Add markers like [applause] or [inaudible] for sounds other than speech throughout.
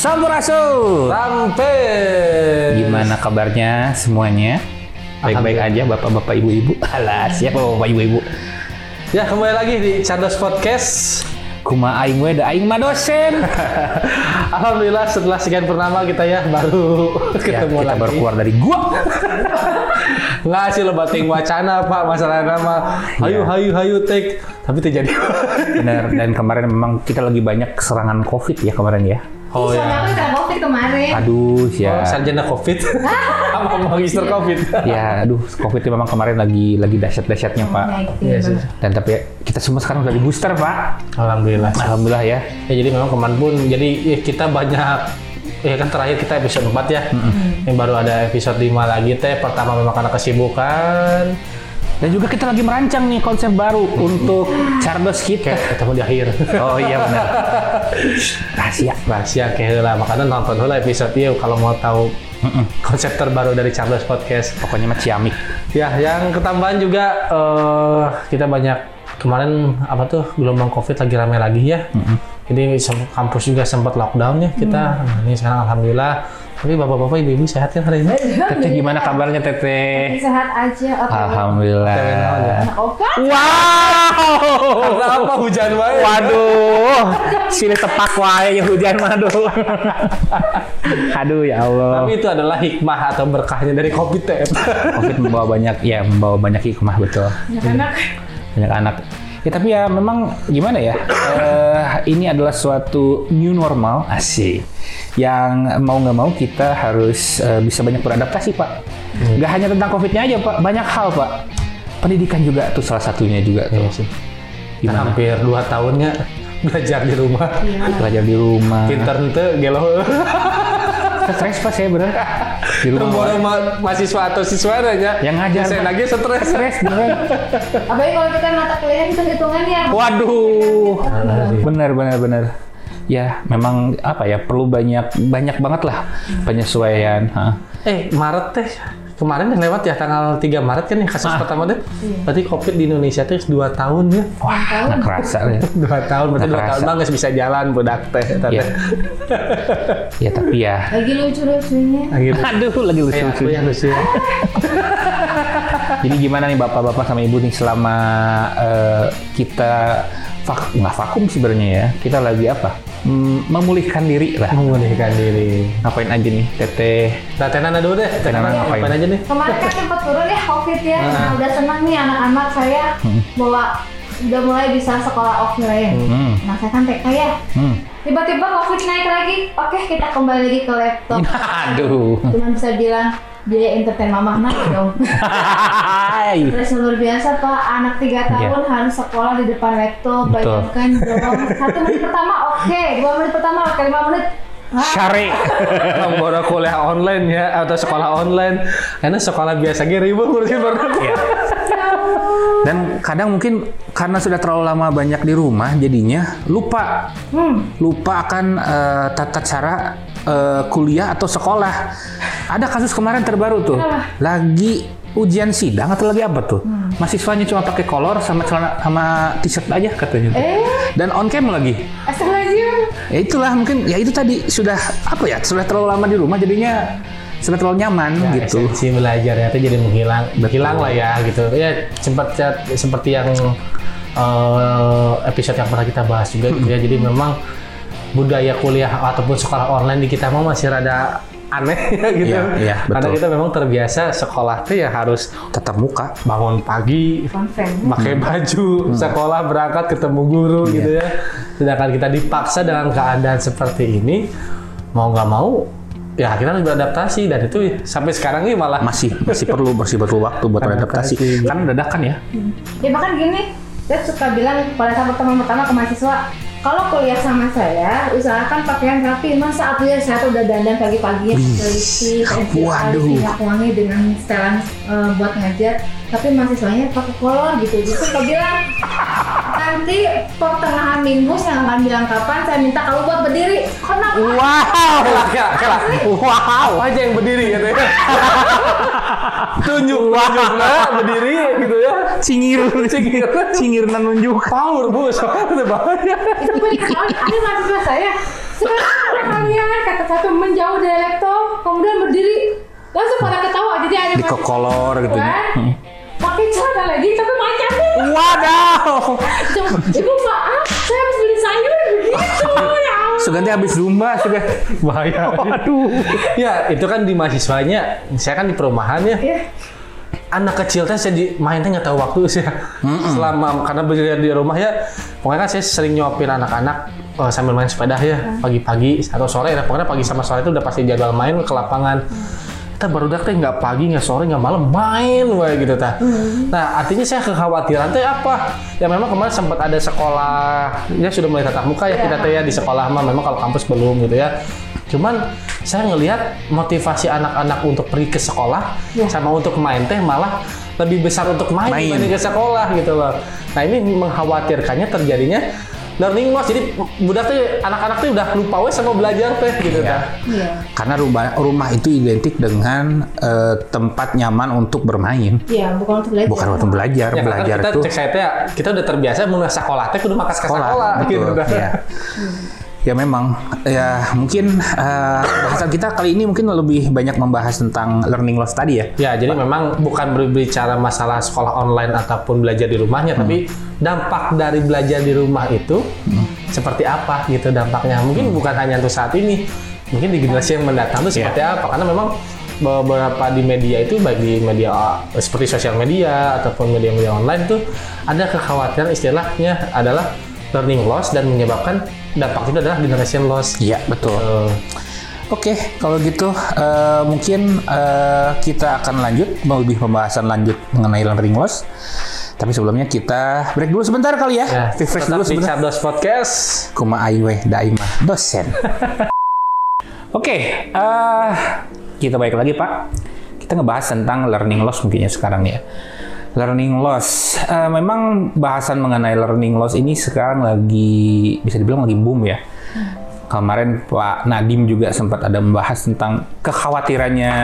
Sampurasun. Sampai. Gimana kabarnya semuanya? Baik-baik aja bapak-bapak ibu-ibu. Alah, siapa bapak ibu-ibu? Ya kembali lagi di Candos Podcast. Kuma aing we da aing mah dosen. [laughs] Alhamdulillah setelah sekian purnama kita ya baru ya, [laughs] ketemu kita lagi. baru keluar dari gua. [laughs] Nggak sih lebating wacana pak masalah nama. Hayu Iya. hayu hayu take tapi terjadi. Bener dan kemarin memang kita lagi banyak serangan Covid ya kemarin ya. Oh Soalnya ya. Covid kemarin. Aduh, Oh, ya. sarjana COVID. [laughs] Sama magister COVID. Ya, aduh, Covid itu memang kemarin lagi lagi dahsyat-dahsyatnya, Pak. Ya, gitu, Iya sih. bener. Dan tapi ya, kita semua sekarang udah di booster, Pak. Alhamdulillah. Alhamdulillah ya. Ya jadi memang kemarin pun jadi ya, kita banyak ya kan terakhir kita episode 4 ya. Yang baru ada episode 5 lagi teh. Pertama memang karena kesibukan. Dan juga kita lagi merancang nih konsep baru untuk Chardos kita. Kayak ketemu di akhir. Oh iya benar. Rahasia. Rahasia kayak lah makanya nonton dulu episode itu kalau mau tahu konsep terbaru dari Charles Podcast. Pokoknya mah ciamik. Ya, yang ketambahan juga eh, kita banyak kemarin apa tuh gelombang COVID lagi rame lagi ya. Jadi sem- kampus juga sempat lockdown ya kita. Nah, ini sekarang alhamdulillah. Tapi bapak-bapak ibu-ibu sehat kan hari ini? Teteh gimana kabarnya Teteh? Sehat aja. oke. Alhamdulillah. Ya? Anak obat. Wow. Karena apa hujan wae? Waduh, sini tepak wae ya hujan mah aduh. [laughs] Aduh ya Allah. Tapi itu adalah hikmah atau berkahnya dari COVID teh. Covid membawa banyak ya membawa banyak hikmah betul. Anak-anak. banyak anak. Ya tapi ya memang gimana ya? eh, ini adalah suatu new normal asik. Yang mau nggak mau kita harus eh, bisa banyak beradaptasi pak. Nggak hanya tentang covidnya aja pak, banyak hal pak. Pendidikan juga tuh salah satunya juga tuh. Iya sih. Gimana? Hampir 2 tahunnya [laughs] belajar di rumah. Belajar di rumah. Pinter ente gelo. [laughs] Stres pak saya bener. Di rumah. Baru ma- mahasiswa atau siswa aja. Yang ngajar, Saya lagi stres. Stres beneran. Apalagi kalau kita mata kuliah itu hitungannya. Waduh. Benar benar benar. Ya, memang apa ya perlu banyak banyak banget lah penyesuaian. Hah. Eh, Maret teh kemarin yang lewat ya tanggal 3 Maret kan yang kasus pertama teh. Berarti Covid di Indonesia teh 2 tahun ya. Wah, nggak kerasa ya. [laughs] 2 tahun berarti Nggak 2 tahun kerasa. bang nggak bisa jalan budak teh. eta Ya. ya tapi ya. Lagi lucu-lucunya. Nah, gitu. Aduh, lagi Eh, lucu aku yang lucu. [laughs] Jadi gimana nih bapak-bapak sama ibu nih selama eh, kita vak nggak vakum sebenarnya ya. Kita lagi apa? Hmm, memulihkan diri lah. Memulihkan diri. Ngapain aja nih, Teteh? Nah, Tenana dulu deh. Tenana Tenana ngapain? ngapain aja nih? Kemarin kan sempat turun ya covid ya. Nah, udah senang nih anak-anak saya bahwa udah mulai bisa sekolah offline. Hmm. Nah, saya kan TK ya. Hmm. Tiba-tiba covid naik lagi. Oke, kita kembali lagi ke laptop. [laughs] Aduh. Cuma bisa bilang biaya entertain mamah naik dong. Terus luar biasa pak, anak tiga tahun harus sekolah di depan laptop. Iya. Bayangkan dong, satu menit pertama oke, dua menit pertama oke, lima menit. Syari. Membawa kuliah online ya atau sekolah online. Karena sekolah biasa gitu ribut ngurusin baru Iya. Dan kadang mungkin karena sudah terlalu lama banyak di rumah, jadinya lupa Hmm, lupa akan eh, tata cara eh, kuliah atau sekolah. Ada kasus kemarin terbaru tuh, lagi ujian sidang atau lagi apa tuh? Mahasiswanya cuma pakai kolor sama celana sama t-shirt aja katanya. tuh. eh, Dan on cam lagi. astagfirullahaladzim. Ya itulah mungkin ya itu tadi sudah apa ya sudah terlalu lama di rumah jadinya sudah terlalu nyaman gitu. Si belajar ya, itu jadi menghilang, menghilang lah ya gitu. Ya sempat seperti yang eh, episode yang pernah kita bahas juga gitu ya. Jadi memang budaya kuliah ataupun sekolah online di kita mah masih rada aneh ya [laughs] gitu. Iya, iya, Karena betul. kita memang terbiasa sekolah tuh ya harus Tetap muka. bangun pagi, pakai baju, Hmm. sekolah berangkat ketemu guru Iya. gitu ya. Sedangkan kita dipaksa dengan keadaan seperti ini, mau nggak mau, ya kita harus beradaptasi dan itu sampai sekarang ini malah Masih masih perlu masih perlu waktu buat beradaptasi. Adaptasi. Kan dadakan ya. Ya bahkan gini, saya suka bilang pada saat pertemuan pertama ke mahasiswa, kalau kuliah sama saya, usahakan pakaian rapi. Masa aku ya saya tuh udah dandan pagi-pagi, lipstick, Waduh. minyak wangi dengan setelan eh, buat ngajar. Tapi mahasiswanya pakai kolor gitu. Gitu saya bilang nanti pertengahan minggu saya akan bilang kapan saya minta kamu buat berdiri. Kenapa? Wow, kela, kela, kela. Wow, aja yang berdiri gitu ya. [laughs] Tunjuk, tunjuk nah, berdiri gitu ya. Cingir, cingir, cingir nan nunjuk. Power bu, soalnya bahaya. itu ada mahasiswa saya sekarang kalian kata satu menjauh dari laptop kemudian berdiri langsung pada ketawa jadi ada Di kolor gitu. kan pakai celana lagi tapi macam nih Wadaw. ibu maaf saya habis beli sayur begitu ya Allah. Suganti habis zumba, sudah. Bahaya. Waduh. Ya, itu kan di mahasiswanya. Saya kan di perumahan ya. ya Anak kecil teh saya di main teh nggak tahu waktu sih. Selama karena belajar di rumah ya, pokoknya kan saya sering nyuapin anak-anak eh, sambil main sepeda ya pagi-pagi atau sore. ya. Pokoknya pagi sama sore itu udah pasti jadwal main ke lapangan. Kita baru teh nggak pagi, nggak sore, nggak malam main, wae gitu tah. Nah, artinya saya kekhawatiran teh apa? Ya memang kemarin sempat ada sekolah, ya sudah mulai tatap muka ya Ya. kita teh ya di sekolah mah. Memang kalau kampus belum gitu ya. Cuman saya ngelihat motivasi anak-anak untuk pergi ke sekolah Ya. sama untuk main teh malah lebih besar untuk main, Main. dibanding ke sekolah gitu loh. Nah ini mengkhawatirkannya terjadinya learning loss. Jadi budak teh anak-anak teh udah lupa wes sama belajar teh gitu Iya. kan. iya Karena rumah rumah itu identik dengan eh, tempat nyaman untuk bermain, iya bukan untuk belajar bukan untuk belajar. Ya, belajar kita itu cek saya teh kita udah terbiasa mau sekolah teh kudu makas ke sekolah, sekolah, gitu. Ya. Ya memang, ya mungkin eh, bahasan kita kali ini mungkin lebih banyak membahas tentang learning loss tadi ya. Ya, jadi memang bukan berbicara masalah sekolah online ataupun belajar di rumahnya, tapi dampak dari belajar di rumah itu seperti apa gitu dampaknya. Mungkin bukan hanya untuk saat ini, mungkin di generasi yang mendatang itu seperti apa? Karena memang beberapa di media itu baik di media seperti sosial media ataupun media-media online tuh ada kekhawatiran istilahnya adalah learning loss dan menyebabkan dampak itu adalah generation loss. Iya betul. Eh, Oke, kalau gitu eh, mungkin eh, kita akan lanjut mau lebih pembahasan lanjut mengenai learning loss. Tapi sebelumnya kita break dulu sebentar kali ya. ya, Refresh dulu di sebentar. Cardos Podcast. Kuma Aiwe Daima dosen. [laughs] Oke, eh, kita balik lagi Pak. Kita ngebahas tentang learning loss mungkin ya sekarang ya. Learning loss, Eh, memang bahasan mengenai learning loss ini sekarang lagi bisa dibilang lagi boom ya. Kemarin Pak Nadim juga sempat ada membahas tentang kekhawatirannya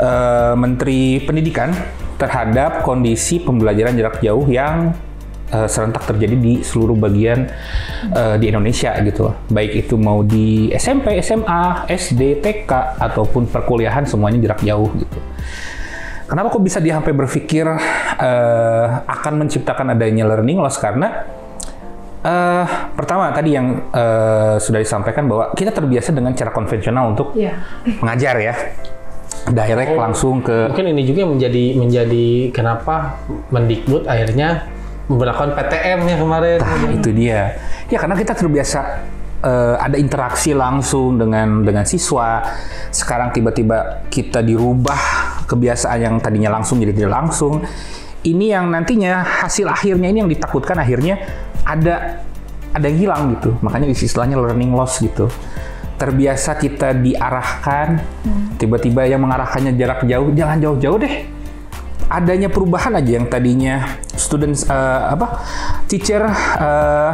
eh, Menteri Pendidikan terhadap kondisi pembelajaran jarak jauh yang eh, serentak terjadi di seluruh bagian eh, di Indonesia gitu. Baik itu mau di SMP, SMA, SD, TK ataupun perkuliahan semuanya jarak jauh gitu. Kenapa kok bisa dia sampai berpikir eh, akan menciptakan adanya learning loss karena eh, pertama tadi yang eh, sudah disampaikan bahwa kita terbiasa dengan cara konvensional untuk iya mengajar ya direct langsung ke Mungkin ini juga yang menjadi menjadi kenapa Mendikbud akhirnya memperlakukan PTM ya kemarin. Nah, itu dia. Ya karena kita terbiasa eh, ada interaksi langsung dengan dengan siswa. Sekarang tiba-tiba kita dirubah kebiasaan yang tadinya langsung jadi tidak langsung. Ini yang nantinya hasil akhirnya ini yang ditakutkan akhirnya ada ada yang hilang gitu. Makanya istilahnya learning loss gitu. Terbiasa kita diarahkan, tiba-tiba yang mengarahkannya jarak jauh, jangan jauh-jauh deh adanya perubahan aja yang tadinya students eh, apa teacher eh,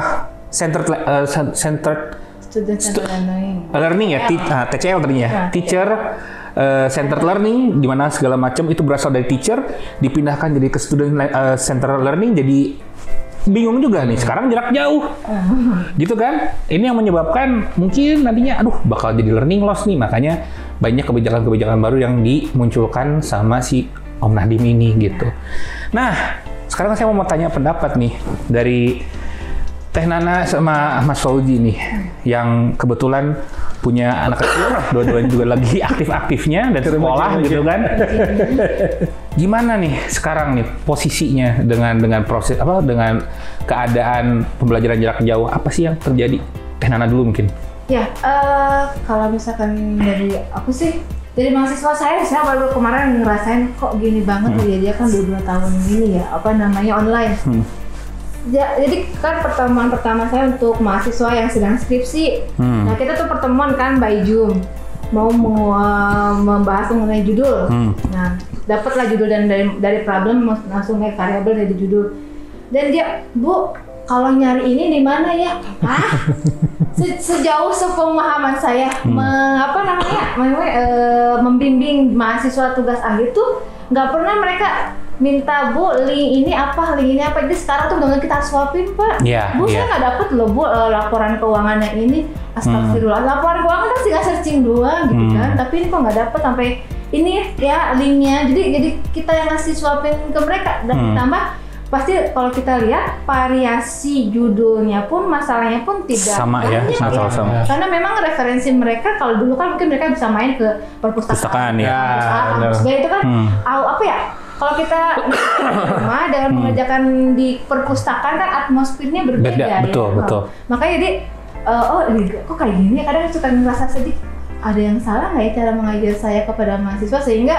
centered cen- centered student center learning. Learning ya? T- ah, TCL tadinya. Ya, teacher eh, centered learning di mana segala macam itu berasal dari teacher dipindahkan jadi ke student eh, centered learning jadi bingung juga nih. Sekarang jarak jauh. [laughs] Gitu kan? Ini yang menyebabkan mungkin nantinya aduh bakal jadi learning loss nih. Makanya banyak kebijakan-kebijakan baru yang dimunculkan sama si Om Nadim ini gitu. Nah sekarang saya mau tanya pendapat nih dari Teh Nana sama Mas Fauzi nih yang kebetulan punya anak kecil. Dua-duanya juga lagi aktif-aktifnya dan sekolah gitu kan. Gimana nih sekarang nih posisinya dengan dengan proses apa dengan keadaan pembelajaran jarak jauh? Apa sih yang terjadi? Teh Nana dulu mungkin. Ya, eh, kalau misalkan dari aku sih, dari mahasiswa saya, saya baru kemarin ngerasain kok gini banget ya dia kan udah dua tahun ini ya, apa namanya online. Hmm. Ja- jadi kan pertemuan pertama saya untuk mahasiswa yang sedang skripsi. Hmm. Nah kita tuh pertemuan kan by Zoom mau membahas mengenai judul. Hmm. Nah dapatlah judul dan dari dari problem langsung naik variabel dari judul. Dan dia bu kalau nyari ini di mana ya? Hah? [laughs] Se- sejauh sepemahaman saya me- apa namanya, namanya, eh, membimbing mahasiswa tugas akhir tuh nggak pernah mereka minta bu link ini apa link ini apa jadi sekarang tuh dengan kita swapin pak Iya, bu iya. saya nggak dapet loh bu eh, laporan keuangannya ini astagfirullah laporan keuangan kan tinggal searching doang gitu Hmm. kan tapi ini kok nggak dapet sampai ini ya linknya jadi jadi kita yang ngasih swapin ke mereka dan Hmm. ditambah pasti kalau kita lihat variasi judulnya pun masalahnya pun tidak Sama ya, sama- sama. karena memang referensi mereka kalau dulu kan mungkin mereka bisa main ke Pustakaan perpustakaan ya. Ya, Ah, benar. B itu kan Hmm. apa ya kalau kita [laughs] rumah dengan mengerjakan di perpustakaan kan atmosfernya berbeda Beda, ya. betul, Oh. betul. makanya jadi eh, oh ini kok kayak gini ya kadang suka ngerasa sedih ada yang salah nggak ya cara mengajar saya kepada mahasiswa sehingga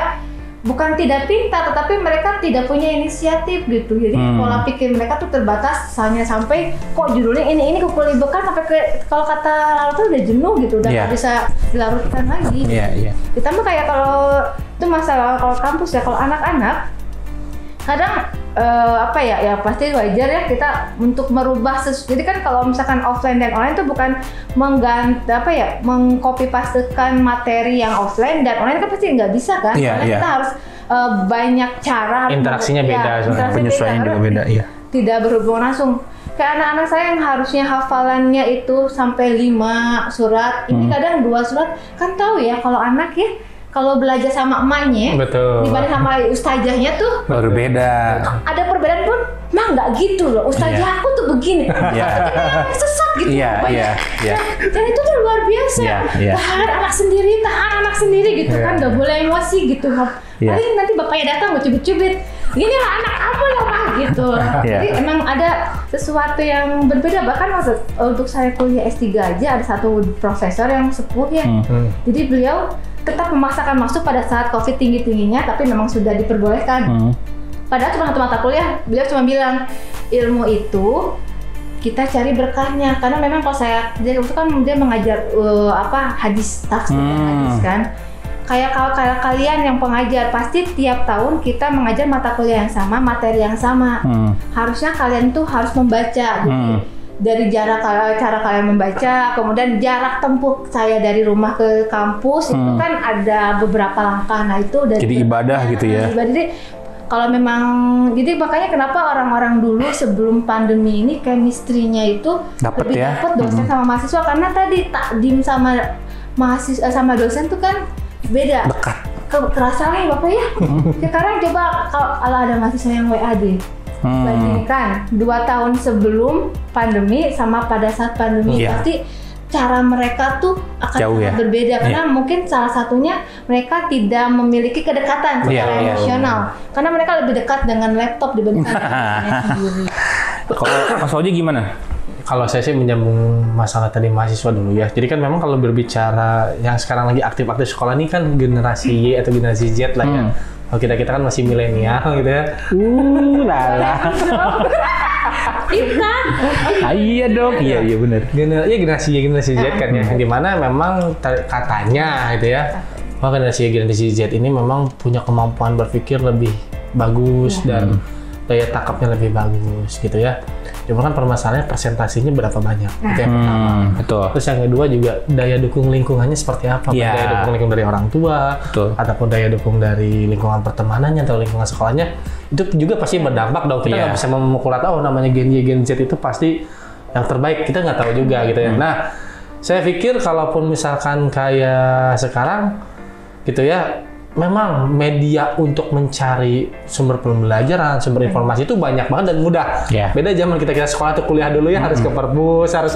bukan tidak pintar tetapi mereka tidak punya inisiatif gitu jadi Hmm. pola pikir mereka tuh terbatas hanya sampai kok judulnya ini ini kekulibekan sampai ke kalau kata lalu tuh udah jenuh gitu udah Iya. nggak bisa dilarutkan lagi Iya, iya. ditambah kayak kalau itu masalah kalau kampus ya kalau anak-anak kadang eh, apa ya ya pasti wajar ya kita untuk merubah sesu- jadi kan kalau misalkan offline dan online itu bukan mengganti apa ya mengcopy pastekan materi yang offline dan online kan pasti nggak bisa kan Iya, karena iya. kita harus eh, banyak cara Interaksinya ya, beda soalnya. interaksinya Penyesuaian beda, juga beda, iya. tidak berhubungan langsung kayak anak-anak saya yang harusnya hafalannya itu sampai lima surat ini Hmm. kadang dua surat kan tahu ya kalau anak ya kalau belajar sama emaknya Betul. dibanding sama ustazahnya tuh Baru beda. ada perbedaan pun mah nggak gitu loh ustazah Iya. aku tuh begini [laughs] Iya. Tapi sesat gitu Iya, banyak. iya, iya. Dan- dan itu tuh luar biasa Iya, iya. tahan anak sendiri tahan anak sendiri gitu Iya. kan nggak boleh emosi gitu Iya. paling nanti bapaknya datang mau cubit-cubit ini lah anak kamu lah mah gitu [laughs] Iya. jadi emang ada sesuatu yang berbeda bahkan maksud untuk saya kuliah S3 aja ada satu profesor yang sepuh ya Hmm. Hmm. jadi beliau tetap memaksakan masuk pada saat COVID tinggi-tingginya, tapi memang sudah diperbolehkan. Hmm. Padahal cuma satu mata kuliah, beliau cuma bilang ilmu itu kita cari berkahnya karena memang kalau saya dia itu kan dia mengajar uh, apa hadis tafsir dan Hmm. hadis kan kayak kalau kayak kalian yang pengajar pasti tiap tahun kita mengajar mata kuliah yang sama materi yang sama Hmm. harusnya kalian tuh harus membaca gitu. Hmm. Dari jarak cara kalian membaca kemudian jarak tempuh saya dari rumah ke kampus itu Hmm. kan ada beberapa langkah nah itu dari Jadi ibadah gitu ya. ibadah. jadi kalau memang jadi makanya kenapa orang-orang dulu sebelum pandemi ini chemistry-nya itu Dapet lebih ya. dapat dosen sama mahasiswa karena tadi takdim sama mahasiswa sama dosen tuh kan beda Dekat. ke kerasa nih bapak ya sekarang coba kalau ada mahasiswa yang WAD Hmm. bandingkan dua tahun sebelum pandemi sama pada saat pandemi Iya. pasti cara mereka tuh akan Jauh sangat ya? berbeda karena mungkin salah satunya mereka tidak memiliki kedekatan Iya, secara iya. emosional karena mereka lebih dekat dengan laptop dibandingkan [laughs] dengan sendiri. Kalau Mas Oji gimana? Kalau saya sih menyambung masalah tadi mahasiswa dulu ya. Jadi kan memang kalau berbicara yang sekarang lagi aktif-aktif sekolah ini kan generasi Y atau generasi Z lah ya. Hmm. Kalau kita kita kan masih milenial gitu ya. Uh, lala. [laughs] Kita Ah, iya dong. Iya, iya benar. Gener ya generasi generasi Z kan ya. Di mana memang katanya gitu ya. Bahwa generasi generasi Z ini memang punya kemampuan berpikir lebih bagus dan daya tangkapnya lebih bagus gitu ya. Cuma kan permasalahannya presentasinya berapa banyak. Itu yang pertama. Hmm, betul. Terus yang kedua juga daya dukung lingkungannya seperti apa? Iya. Daya dukung lingkungan dari orang tua, Betul. ataupun daya dukung dari lingkungan pertemanannya atau lingkungan sekolahnya, itu juga pasti berdampak dong. Kita Iya. nggak bisa memukul rata, oh namanya Gen Y, Gen Z itu pasti yang terbaik. Kita nggak tahu juga gitu ya. Nah, saya pikir kalaupun misalkan kayak sekarang, gitu ya, memang media untuk mencari sumber pembelajaran, sumber informasi itu banyak banget dan mudah. Iya. Beda zaman kita kita sekolah tuh kuliah dulu ya harus ke perpus, harus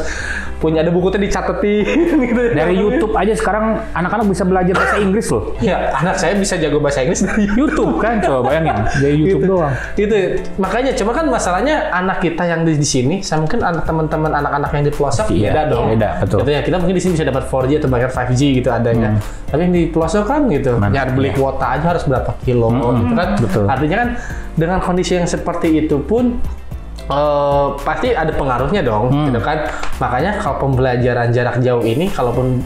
punya ada buku tuh dicatetin [laughs] gitu. Dari YouTube aja sekarang anak-anak bisa belajar bahasa Inggris loh. Ya, anak saya bisa jago bahasa Inggris dari [laughs] YouTube kan, coba bayangin. Dari YouTube Gitu. doang. Gitu. Makanya cuma kan masalahnya anak kita yang di, di sini sama mungkin anak teman-teman anak-anak yang di pelosok Iya, beda dong. beda, betul. Gitu ya. Kita mungkin di sini bisa dapat 4G atau bahkan 5G gitu adanya. Tapi yang di pelosok kan gitu. Nyari beli Iya. kuota aja harus berapa kilo gitu kan. betul. Artinya kan dengan kondisi yang seperti itu pun eh, pasti ada pengaruhnya dong, Hmm. gitu kan. Makanya kalau pembelajaran jarak jauh ini, kalaupun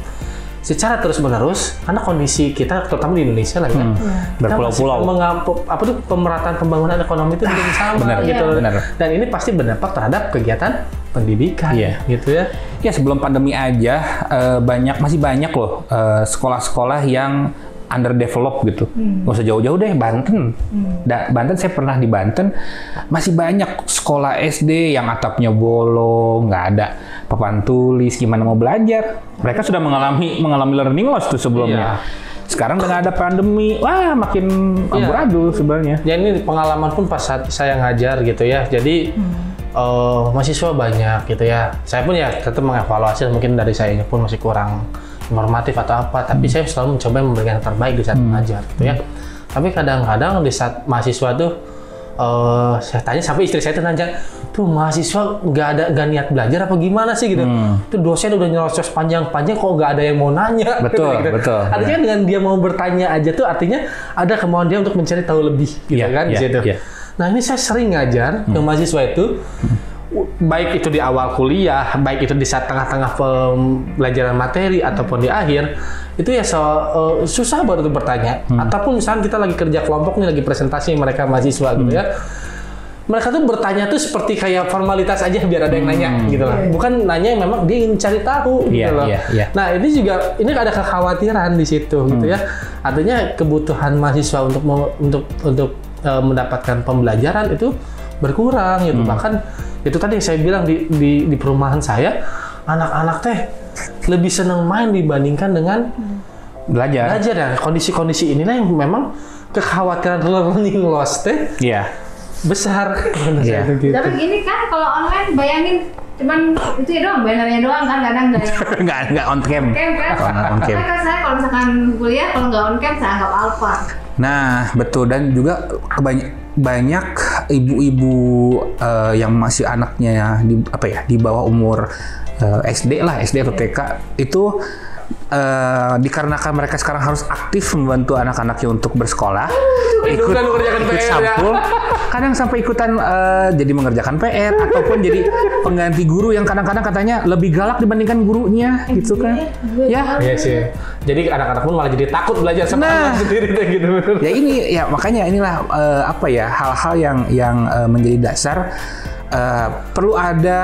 secara terus menerus, karena kondisi kita terutama di Indonesia lah ya, Hmm. Berpulau-pulau. mengampu- apa tuh pemerataan pembangunan ekonomi itu belum sama benar, gitu. iya, benar. Dan ini pasti berdampak terhadap kegiatan pendidikan, Iya. gitu ya. Ya sebelum pandemi aja eh, banyak masih banyak loh eh, sekolah-sekolah yang underdeveloped gitu. Nggak usah jauh-jauh deh Banten. Da- Banten saya pernah di Banten masih banyak sekolah SD yang atapnya bolong, nggak ada papan tulis, gimana mau belajar. Mereka sudah mengalami mengalami learning loss tuh sebelumnya. Sekarang dengan ada pandemi, wah makin Iya. amburadul sebenarnya. Ya ini pengalaman pun pas saat saya ngajar gitu ya. Jadi eh, mahasiswa banyak gitu ya. Saya pun ya tetap mengevaluasi mungkin dari saya pun masih kurang normatif atau apa. Tapi saya selalu mencoba memberikan yang terbaik di saat mengajar gitu ya. Tapi kadang-kadang di saat mahasiswa tuh eh, saya tanya sampai istri saya tuh nanya, tuh mahasiswa nggak ada nggak niat belajar apa gimana sih gitu? Tuh dosen udah nyerocos panjang-panjang kok nggak ada yang mau nanya? [laughs] Betul, betul. Artinya dengan dia mau bertanya aja tuh artinya ada kemauan dia untuk mencari tahu lebih gitu Iya, kan di iya, situ. iya. Nah ini saya sering ngajar ke mahasiswa itu baik itu di awal kuliah, baik itu di saat tengah-tengah pembelajaran materi ataupun di akhir itu ya so- eh, susah baru untuk bertanya. Ataupun misalnya kita lagi kerja kelompok nih lagi presentasi mereka mahasiswa gitu ya. Mereka tuh bertanya tuh seperti kayak formalitas aja biar ada yang nanya gitu lah. Bukan nanya yang memang dia ingin cari tahu gitu Iya, loh. iya, iya. Nah ini juga ini ada kekhawatiran di situ gitu ya. Artinya kebutuhan mahasiswa untuk untuk untuk eh, mendapatkan pembelajaran itu berkurang gitu. Bahkan itu tadi yang saya bilang di di, di perumahan saya anak-anak teh lebih senang main dibandingkan dengan Belajar. belajar ya. Kondisi-kondisi inilah yang memang kekhawatiran [laughs] learning loss teh Iya. besar. [laughs] Iya. Gitu. Tapi gini kan kalau online bayangin cuman itu ya doang bannernya doang kan kadang nggak [laughs] nggak nggak on cam. kan. On cam. Tapi kan saya kalau misalkan kuliah kalau nggak on cam saya anggap alpha. Nah, betul dan juga banyak banyak ibu-ibu eh, yang masih anaknya di apa ya di bawah umur eh, SD lah SD atau TK itu eh, dikarenakan mereka sekarang harus aktif membantu anak-anaknya untuk bersekolah ikut Bukan mengerjakan ikut PR ya. sampul kadang sampai ikutan eh, jadi mengerjakan PR ataupun jadi pengganti guru yang kadang-kadang katanya lebih galak dibandingkan gurunya gitu kan ya Iya sih. Jadi anak-anak pun malah jadi takut belajar sama Nah. anak sendiri deh gitu. ya ini ya makanya inilah eh, apa ya hal-hal yang yang eh, menjadi dasar eh, perlu ada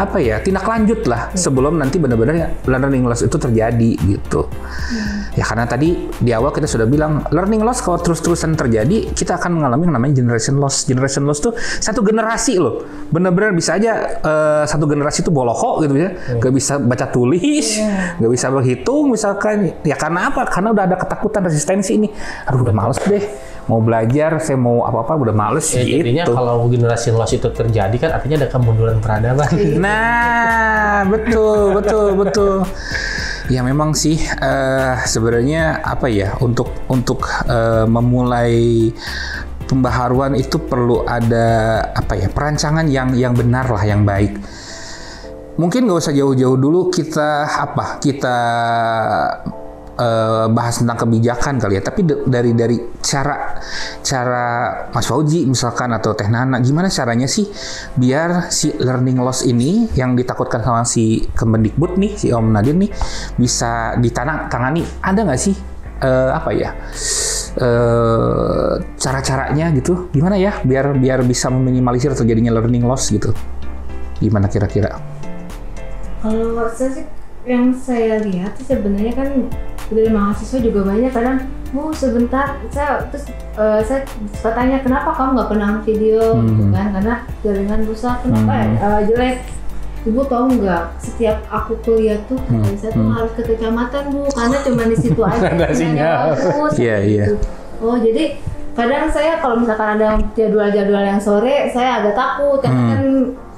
apa ya tindak lanjut lah sebelum nanti benar-benar learning loss itu terjadi gitu. Ya karena tadi di awal kita sudah bilang learning loss kalau terus-terusan terjadi kita akan mengalami yang namanya generation loss. Generation loss tuh satu generasi loh. Benar-benar bisa aja eh, satu generasi itu boloko gitu ya. Nggak bisa baca tulis nggak bisa berhitung misalkan. Ya karena apa? Karena udah ada ketakutan resistensi ini aduh udah males deh mau belajar saya mau apa-apa udah males Ya, jadinya gitu kalau generasi loss itu terjadi kan artinya ada kemunduran peradaban. Nah, betul, betul, betul. Ya memang sih eh, sebenarnya apa ya untuk untuk eh, memulai pembaharuan itu perlu ada apa ya perancangan yang yang benar lah yang baik. Mungkin nggak usah jauh-jauh dulu kita apa kita eh, bahas tentang kebijakan kali ya. Tapi dari dari cara cara Mas Fauji misalkan atau Teh Nana, gimana caranya sih biar si learning loss ini yang ditakutkan sama si Kemendikbud nih, si Om Nadir nih bisa ditanang tangani? Ada nggak sih eh, apa ya? eh cara-caranya gitu gimana ya biar biar bisa meminimalisir terjadinya learning loss gitu gimana kira-kira Kalau saya sih yang saya lihat sih sebenarnya kan dari mahasiswa juga banyak kadang bu sebentar saya terus eh, saya suka tanya kenapa kamu nggak pernah video gitu Hmm. kan karena jaringan rusak kenapa Hmm. eh, jelek ibu tahu nggak setiap aku kuliah tuh Hmm. saya tuh Hmm. harus ke kecamatan bu karena cuma di situ [laughs] aja Ada sinyal. bagus Iya, iya. gitu. oh jadi kadang saya kalau misalkan ada jadwal-jadwal yang sore saya agak takut karena Hmm. kan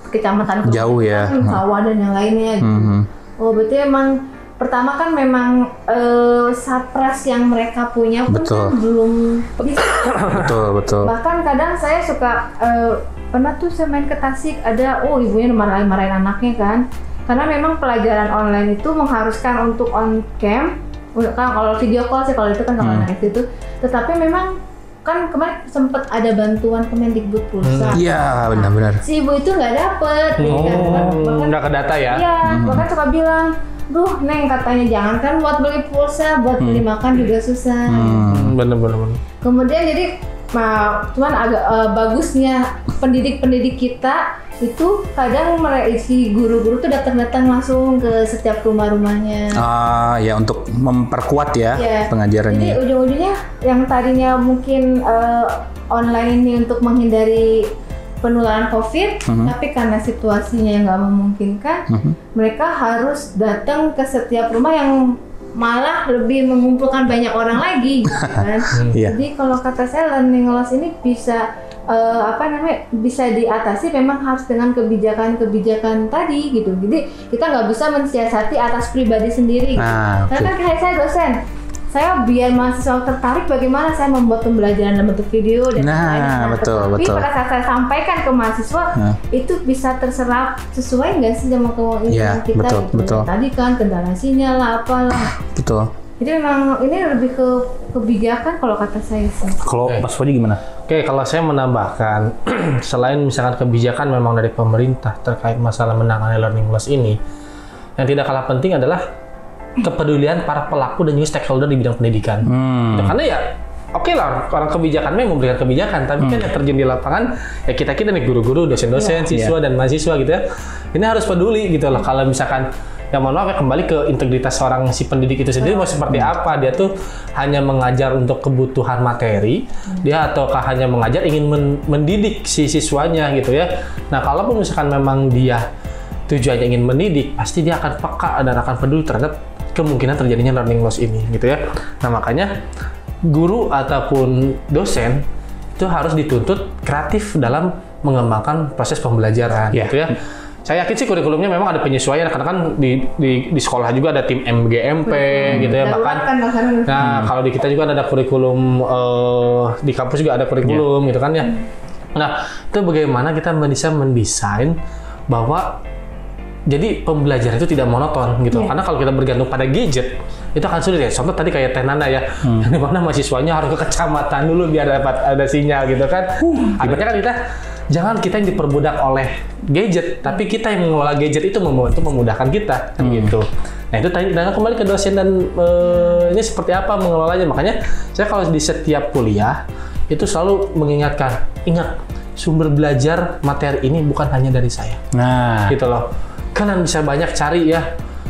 kecamatan Jauh ya. kan sawah dan yang lainnya gitu. Mhm. Oh berarti emang pertama kan memang eh, satras yang mereka punya pun Betul. kan belum [coughs] bisa. betul betul Bahkan kadang saya suka eh, pernah tuh saya main ke Tasik ada oh ibunya marahin marahin anaknya kan karena memang pelajaran online itu mengharuskan untuk on cam kan kalau video call sih kalau itu kan kalau Hmm. anak itu tetapi memang kan kemarin sempat ada bantuan Kemendikbud Pulsa. Iya, benar-benar. Si ibu itu nggak dapet, kan. Oh, Bahkan- nggak ke data ya? Iya, bahkan suka bilang, duh neng katanya jangan kan buat beli pulsa, buat beli makan juga susah. Hmm, bener bener bener. Kemudian jadi, ma- cuman agak eh, bagusnya pendidik-pendidik kita itu kadang mereka si guru-guru tuh datang-datang langsung ke setiap rumah-rumahnya. Ah, ya untuk memperkuat ya Iya. pengajarannya. Jadi ujung-ujungnya yang tadinya mungkin eh, online ini untuk menghindari penularan COVID, Mhm. tapi karena situasinya yang nggak memungkinkan, Mhm. mereka harus datang ke setiap rumah yang malah lebih mengumpulkan banyak orang lagi, [laughs] gitu kan? Iya. Jadi kalau kata saya learning loss ini bisa eh, apa namanya bisa diatasi memang harus dengan kebijakan-kebijakan tadi gitu. Jadi kita nggak bisa mensiasati atas pribadi sendiri. gitu. Nah, Karena kan kayak saya dosen, saya biar mahasiswa tertarik bagaimana saya membuat pembelajaran dalam bentuk video dan Nah, lain-lain. betul, Tetapi betul. pada saat saya sampaikan ke mahasiswa, Nah. itu bisa terserap sesuai nggak sih sama keinginan Iya, kita? betul, gitu. betul. Tadi kan kendala sinyal lah, apalah. betul. Jadi memang ini lebih ke kebijakan kalau kata saya sih. Kalau Oke. Mas Fauji gimana? Oke, kalau saya menambahkan, [clears throat] selain misalkan kebijakan memang dari pemerintah terkait masalah menangani learning loss ini, yang tidak kalah penting adalah kepedulian para pelaku dan juga stakeholder di bidang pendidikan. Hmm. Karena ya, oke lah, orang kebijakan memang memberikan kebijakan, tapi kan yang terjun di lapangan, ya kita kita nih guru-guru, dosen-dosen, siswa dan mahasiswa gitu ya, ini harus peduli gitu loh. Kalau misalkan yang mohon maaf ya kembali ke integritas seorang si pendidik itu sendiri mau seperti apa? Dia tuh hanya mengajar untuk kebutuhan materi dia ataukah hanya mengajar ingin men- mendidik si siswanya gitu ya. Nah kalaupun misalkan memang dia tujuannya ingin mendidik pasti dia akan peka dan akan peduli terhadap kemungkinan terjadinya learning loss ini gitu ya. Nah makanya guru ataupun dosen itu harus dituntut kreatif dalam mengembangkan proses pembelajaran Iya. gitu ya. Saya yakin sih kurikulumnya memang ada penyesuaian karena kan di, di, di sekolah juga ada tim MGMP gitu ya Darurat bahkan kan bahkan. Nah, kalau di kita juga ada kurikulum eh, di kampus juga ada kurikulum gitu kan ya. Nah, itu bagaimana kita bisa mendesain bahwa jadi pembelajaran itu tidak monoton gitu. Iya. Karena kalau kita bergantung pada gadget, itu akan sulit ya. Contoh tadi kayak Teh Nana ya, [laughs] yang di mana mahasiswanya harus ke kecamatan dulu biar dapat ada sinyal gitu kan. Akhirnya kan kita jangan kita yang diperbudak oleh gadget, tapi kita yang mengelola gadget itu membantu memudahkan kita kan gitu. Nah itu tadi nah, kembali ke dosen dan eh, ini seperti apa mengelolanya. Makanya saya kalau di setiap kuliah itu selalu mengingatkan, ingat sumber belajar materi ini bukan hanya dari saya Nah, gitu loh. Kalian bisa banyak cari ya.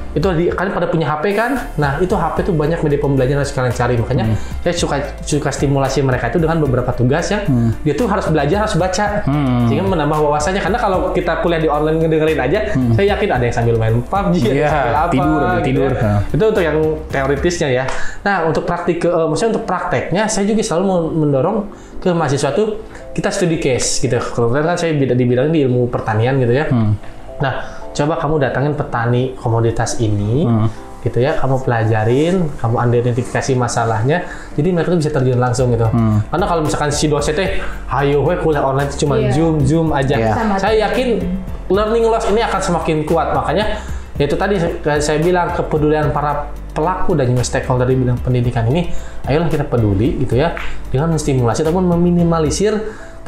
Itu di, kalian pada punya HP kan? Nah, itu HP itu banyak media pembelajaran harus kalian cari. Makanya saya suka suka stimulasi mereka itu dengan beberapa tugas yang dia tuh harus belajar, harus baca. Hmm. Sehingga menambah wawasannya. Karena kalau kita kuliah di online ngedengerin aja, saya yakin ada yang sambil main PUBG, yang Iya, sambil apa, tidur, gitu tidur. ya. Nah. Itu untuk yang teoritisnya ya. Nah, untuk praktik eh, maksudnya untuk prakteknya, saya juga selalu mendorong ke mahasiswa tuh kita studi case gitu. Kebetulan kan saya di bidang di ilmu pertanian gitu ya. Hmm. Nah, coba kamu datangin petani komoditas ini, Hmm. gitu ya. Kamu pelajarin, kamu identifikasi masalahnya, jadi mereka tuh bisa terjun langsung gitu. Hmm. Karena kalau misalkan si dosen teh, ayo we kuliah online cuma Iya. zoom zoom aja. Sama Saya yakin learning loss ini akan semakin kuat. Makanya ya itu tadi saya, saya bilang kepedulian para pelaku dan juga stakeholder di bidang pendidikan ini, ayolah kita peduli gitu ya dengan menstimulasi ataupun meminimalisir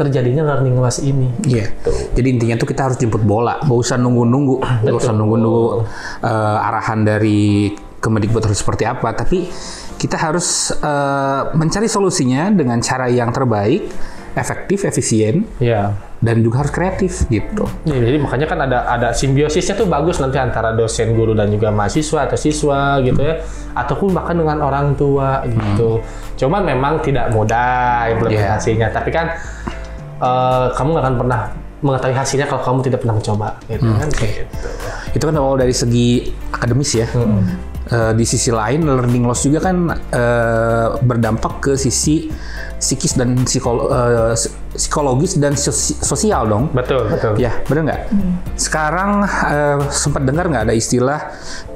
terjadinya learning loss ini. Iya. Jadi intinya tuh kita harus jemput bola, nggak usah nunggu-nunggu, nggak usah nunggu-nunggu eh, arahan dari Kemendikbud harus seperti apa, tapi kita harus eh, mencari solusinya dengan cara yang terbaik, efektif, efisien, Ya. dan juga harus kreatif gitu. Ya, jadi makanya kan ada ada simbiosisnya tuh bagus nanti antara dosen, guru dan juga mahasiswa atau siswa gitu ya, ataupun bahkan dengan orang tua gitu. Cuman memang tidak mudah implementasinya, tapi kan eh, kamu nggak akan pernah mengetahui hasilnya kalau kamu tidak pernah mencoba, gitu kan? Gitu. Itu kan kalau dari segi akademis ya. Eh, di sisi lain, learning loss juga kan eh, berdampak ke sisi psikis dan psikolo- eh, psikologis dan sosi- sosial dong. Betul, betul. Ya, bener nggak? Sekarang eh, sempat dengar nggak ada istilah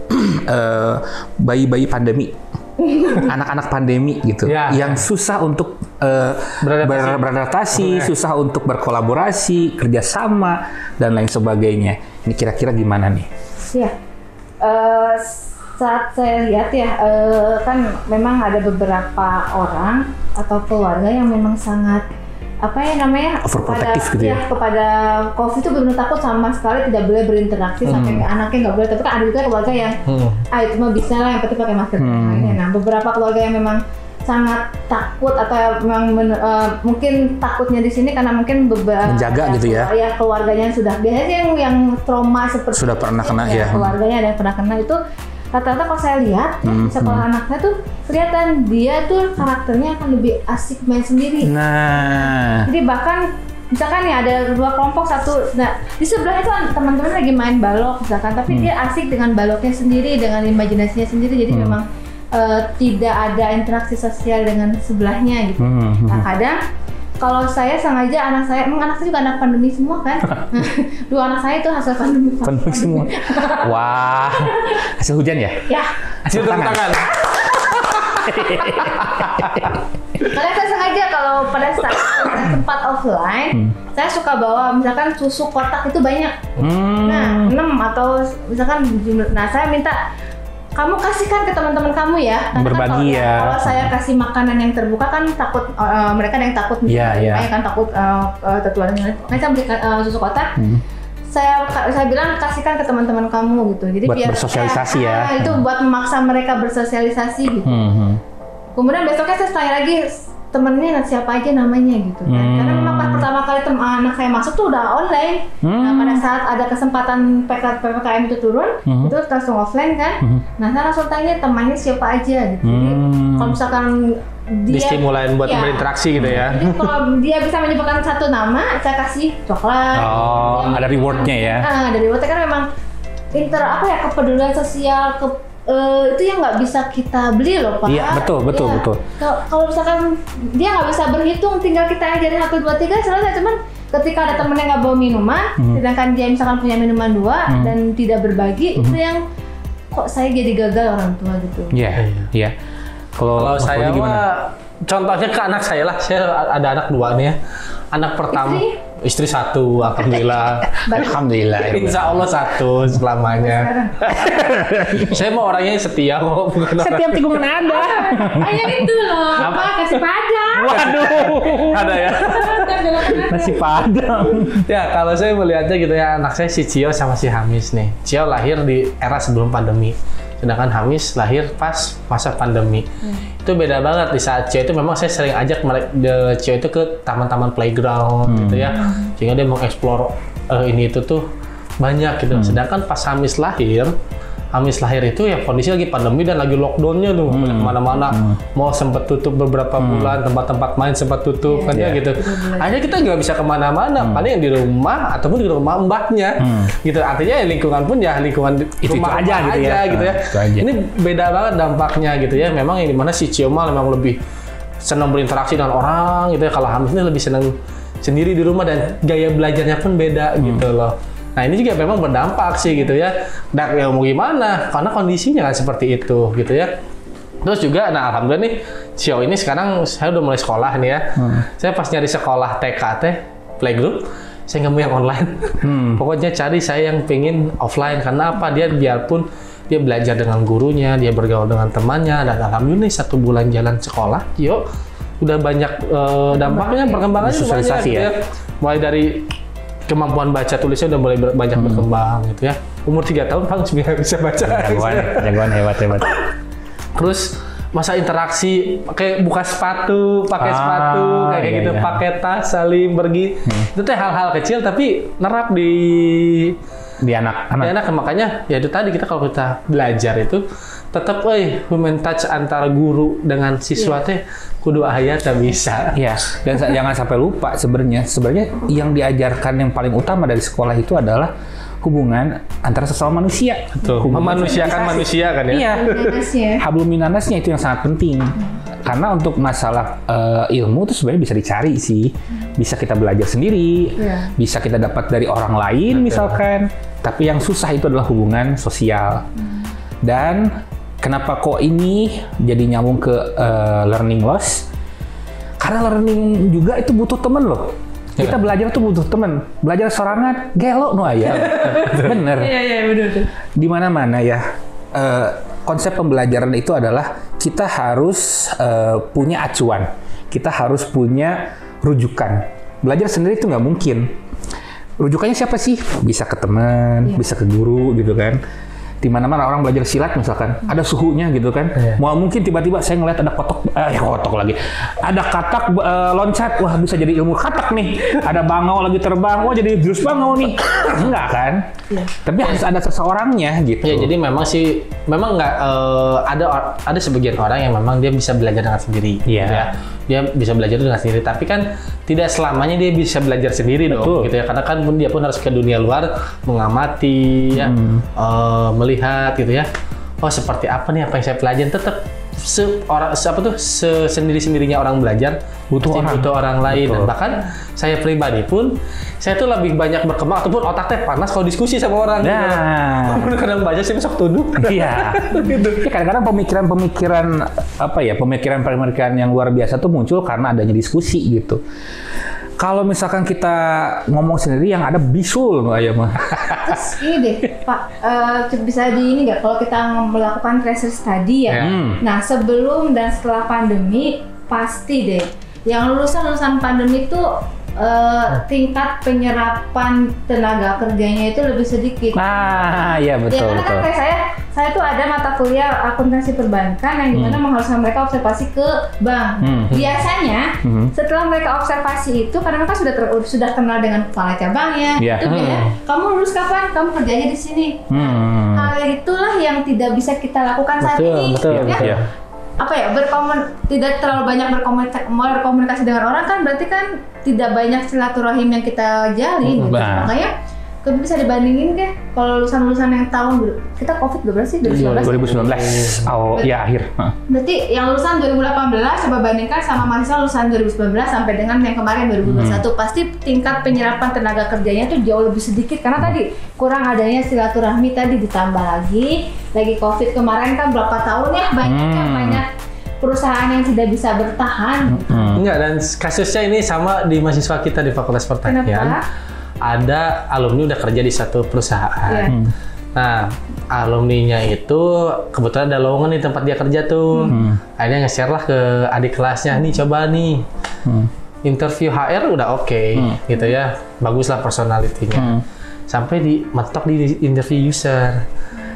[clears throat] eh, bayi-bayi pandemi, [laughs] anak-anak pandemi gitu, Ya, yang susah untuk eh, Beradaptasi. ber- beradaptasi, susah untuk berkolaborasi, kerjasama dan lain sebagainya. Ini kira-kira gimana nih? Ya, Eh, s- saat saya lihat ya eh, kan memang ada beberapa orang atau keluarga yang memang sangat apa ya namanya Overprotective kepada, gitu ya? kepada covid itu benar takut sama sekali tidak boleh berinteraksi sampai ke anaknya nggak boleh tapi kan ada juga keluarga yang Hmm. ah itu mah bisa lah yang penting pakai masker Hmm. nah beberapa keluarga yang memang sangat takut atau memang men- eh, mungkin takutnya di sini karena mungkin beberapa Menjaga gitu ya? ya keluarganya sudah biasanya yang yang trauma seperti Sudah pernah kena ya. keluarganya ada yang pernah kena itu rata-rata kalau saya lihat ya, Hmm, sekolah anak saya tuh kelihatan dia tuh karakternya akan lebih asik main sendiri Nah, jadi bahkan misalkan nih ada dua kelompok satu nah di sebelahnya tuh teman-teman lagi main balok misalkan tapi Hmm. dia asik dengan baloknya sendiri dengan imajinasinya sendiri jadi Hmm. memang eh, tidak ada interaksi sosial dengan sebelahnya gitu hmm, hmm. nah kadang kalau saya sengaja anak saya emang anak saya juga anak pandemi semua kan [laughs] [laughs] dua anak saya itu hasil pandemi penuh semua. [laughs] Wah, hasil hujan ya? ya Hasil tepuk tangan. Karena saya sengaja kalau pada saat tempat offline, Hmm. saya suka bawa misalkan susu kotak itu banyak. Hmm. Nah, 6 atau misalkan jumlah. Nah, saya minta kamu kasihkan ke teman-teman kamu ya. Karena kan Berbagi kalau, ya. Kalau saya kasih makanan yang terbuka kan takut eh, mereka ada yang takut Iya, iya. Saya kan takut uh, tertular. Nah, saya beli eh, susu kotak. Hmm. Saya saya bilang kasihkan ke teman-teman kamu gitu. Jadi Buat biar bersosialisasi ya. Ah, itu buat memaksa mereka bersosialisasi gitu. Hmm, hmm. Kemudian besoknya saya tanya lagi temennya siapa aja namanya gitu kan. Hmm. Karena memang pas pertama kali tem anak saya masuk tuh udah online. Hmm. Nah pada saat ada kesempatan PK PPKM itu turun, Hmm. itu langsung offline kan. Hmm. Nah saya langsung tanya temannya siapa aja gitu. Jadi Hmm. kalau misalkan dia Distimulain buat Iya. berinteraksi gitu ya. Jadi kalau dia bisa menyebutkan satu nama, saya kasih coklat. Oh, Dia- ada rewardnya ya? Ah, dari rewardnya kan memang inter apa ya kepedulian sosial ke eh, itu yang nggak bisa kita beli loh pak. Iya, betul, betul, Iya. betul. Kalau misalkan dia nggak bisa berhitung, tinggal kita ajarin satu dua tiga selesai. Cuman ketika ada temen yang nggak bawa minuman, Hmm. sedangkan dia misalkan punya minuman dua dan tidak berbagi, Hmm. itu yang kok saya jadi gagal orang tua gitu. Iya, iya. Kalau Kalau saya gimana? mah contohnya ke anak saya lah. Saya ada anak dua nih ya. Anak pertama Istri? Istri satu, alhamdulillah. [laughs] Alhamdulillah. ya Insya Allah satu selamanya. [laughs] Saya mau orangnya setia kok, bukan orang. Setiap tikungan ada. Ayah [laughs] itu loh, apa kasih padang. Waduh. ada ya. Nasi padang. Ya kalau saya melihatnya gitu ya anak saya si Cio sama si Hamis nih. Cio lahir di era sebelum pandemi. Sedangkan Hamis lahir pas masa pandemi. Itu beda banget di saat Cio itu memang saya sering ajak mereka Cio itu ke taman-taman playground gitu ya. Sehingga dia mengeksplor eh, ini itu tuh banyak gitu. Sedangkan pas Hamis lahir Hamis lahir itu ya kondisi lagi pandemi dan lagi lockdownnya tuh. Boleh ke mana-mana mau sempat tutup beberapa bulan tempat-tempat main sempat tutup kan ya gitu. Akhirnya kita nggak bisa ke mana-mana paling yang di rumah ataupun di rumah mbaknya. Gitu. Artinya ya lingkungan pun ya lingkungan Itu-itu rumah aja mbak gitu ya. gitu ya. Ah, itu aja. ini beda banget dampaknya gitu ya. Memang yang di mana si Cioma memang lebih senang berinteraksi dengan orang gitu ya. Kalau Hamis ini lebih senang sendiri di rumah dan gaya belajarnya pun beda gitu loh nah ini juga memang berdampak sih gitu ya dan ya mau gimana karena kondisinya kan seperti itu gitu ya Terus juga, nah alhamdulillah nih, Cio ini sekarang saya udah mulai sekolah nih ya. Saya pas nyari sekolah TK teh, playgroup, saya nggak mau yang online. Hmm. [laughs] Pokoknya cari saya yang pengen offline karena apa? Dia biarpun dia belajar dengan gurunya, dia bergaul dengan temannya, dan alhamdulillah nih, satu bulan jalan sekolah, Cio udah banyak eh, dampaknya perkembangannya banyak Sosialisasi gitu ya. ya. Mulai dari kemampuan baca tulisnya udah mulai ber- banyak berkembang gitu ya. Umur 3 tahun Bang sudah [laughs] bisa baca. Jagoan, jagoan hebat hebat. Terus masa interaksi pakai buka sepatu, pakai Ah, sepatu kayak iya, gitu, iya. pakai tas, saling pergi. Itu teh hal-hal kecil tapi nerap di Di anak-anak. di anak makanya ya itu tadi kita kalau kita belajar itu tetap eh human touch antara guru dengan siswa teh kudu aya tak bisa. Iya, dan jangan sampai lupa sebenarnya. Sebenarnya yang diajarkan yang paling utama dari sekolah itu adalah hubungan antara sesama manusia. Hubungan memanusiakan manusia kan ya. Iya. Nanasnya. Hablum minanasnya itu yang sangat penting. Karena untuk masalah eh, ilmu itu sebenarnya bisa dicari sih. Bisa kita belajar sendiri, Iya. bisa kita dapat dari orang lain misalkan. Tapi yang susah itu adalah hubungan sosial. Dan kenapa kok ini jadi nyambung ke eh, learning loss? Karena learning juga itu butuh temen loh. Kita belajar tuh butuh temen. Belajar sorangan, gelo no ayah. [laughs] Bener Iya iya benar. di mana-mana ya. Eh, konsep pembelajaran itu adalah kita harus eh, punya acuan, kita harus punya rujukan. Belajar sendiri itu nggak mungkin. Rujukannya siapa sih? Bisa ke teman, bisa ke guru gitu kan. Di mana-mana orang belajar silat misalkan, ada suhunya gitu kan. Iya. Mau mungkin tiba-tiba saya ngeliat ada kotok, eh kotok lagi. Ada katak eh, loncat, wah bisa jadi ilmu katak nih. Ada bangau lagi terbang, wah jadi jurus bangau nih. Enggak kan? Iya. Tapi harus ada seseorangnya gitu. Ya jadi memang sih memang nggak eh, ada ada sebagian orang yang memang dia bisa belajar dengan sendiri. Iya. gitu ya. Dia bisa belajar dengan sendiri, tapi kan tidak selamanya dia bisa belajar sendiri Betul. dong, gitu ya. Karena kan pun dia pun harus ke dunia luar mengamati, ya, Hmm. eh, melihat gitu ya. Oh seperti apa nih apa yang saya pelajari tetap se orang se- apa tuh sendiri sendirinya orang belajar Butuh pasti orang. butuh orang lain dan Betul. bahkan saya pribadi pun saya tuh lebih banyak berkembang ataupun otaknya panas kalau diskusi sama orang gitu. Nah, Walaupun kadang baca sih besok tuduh. [laughs] iya. Ya, kadang-kadang pemikiran-pemikiran apa ya, pemikiran-pemikiran yang luar biasa tuh muncul karena adanya diskusi gitu. Kalau misalkan kita ngomong sendiri yang ada bisul Mbak mah. Terus ini deh, Pak, eh, bisa di ini nggak kalau kita melakukan tracer study ya. Hmm. Nah, sebelum dan setelah pandemi pasti deh yang lulusan-lulusan pandemi itu eh, tingkat penyerapan tenaga kerjanya itu lebih sedikit. Nah, iya ya betul karena kan betul. kayak saya, saya tuh ada mata kuliah akuntansi perbankan yang di mana mengharuskan mereka observasi ke bank. Hmm. Biasanya Hmm. setelah mereka observasi itu karena mereka sudah ter- sudah kenal dengan kepala cabangnya, Iya. itu ya, kamu lulus kapan? Kamu kerjanya di sini. Hmm. Hal itulah yang tidak bisa kita lakukan saat Betul, ini. betul, ya. betul. Iya. Apa ya berkomun tidak terlalu banyak berkomunikasi, berkomunikasi dengan orang kan berarti kan tidak banyak silaturahim yang kita jalin. gitu. Makanya ke- bisa dibandingin deh kalau lulusan-lulusan yang tahun kita covid berapa sih 2019? 2019 awal ya akhir. Berarti yang lulusan 2018 coba bandingkan sama mahasiswa lulusan 2019 sampai dengan yang kemarin 2021 Hmm. pasti tingkat penyerapan tenaga kerjanya tuh jauh lebih sedikit karena tadi kurang adanya silaturahmi tadi ditambah lagi lagi covid kemarin kan berapa tahun ya banyak yang Hmm. banyak perusahaan yang tidak bisa bertahan. Hmm. Enggak, dan kasusnya ini sama di mahasiswa kita di Fakultas Pertanian. Kenapa? Ada alumni udah kerja di satu perusahaan. Iya. Hmm. Nah, alumninya itu kebetulan ada lowongan di tempat dia kerja tuh. Hmm. Akhirnya nge-share lah ke adik kelasnya, nih coba nih. Hmm. Interview HR udah oke, Hmm. gitu ya. Bagus lah personalitinya. Hmm. Sampai di mentok di interview user.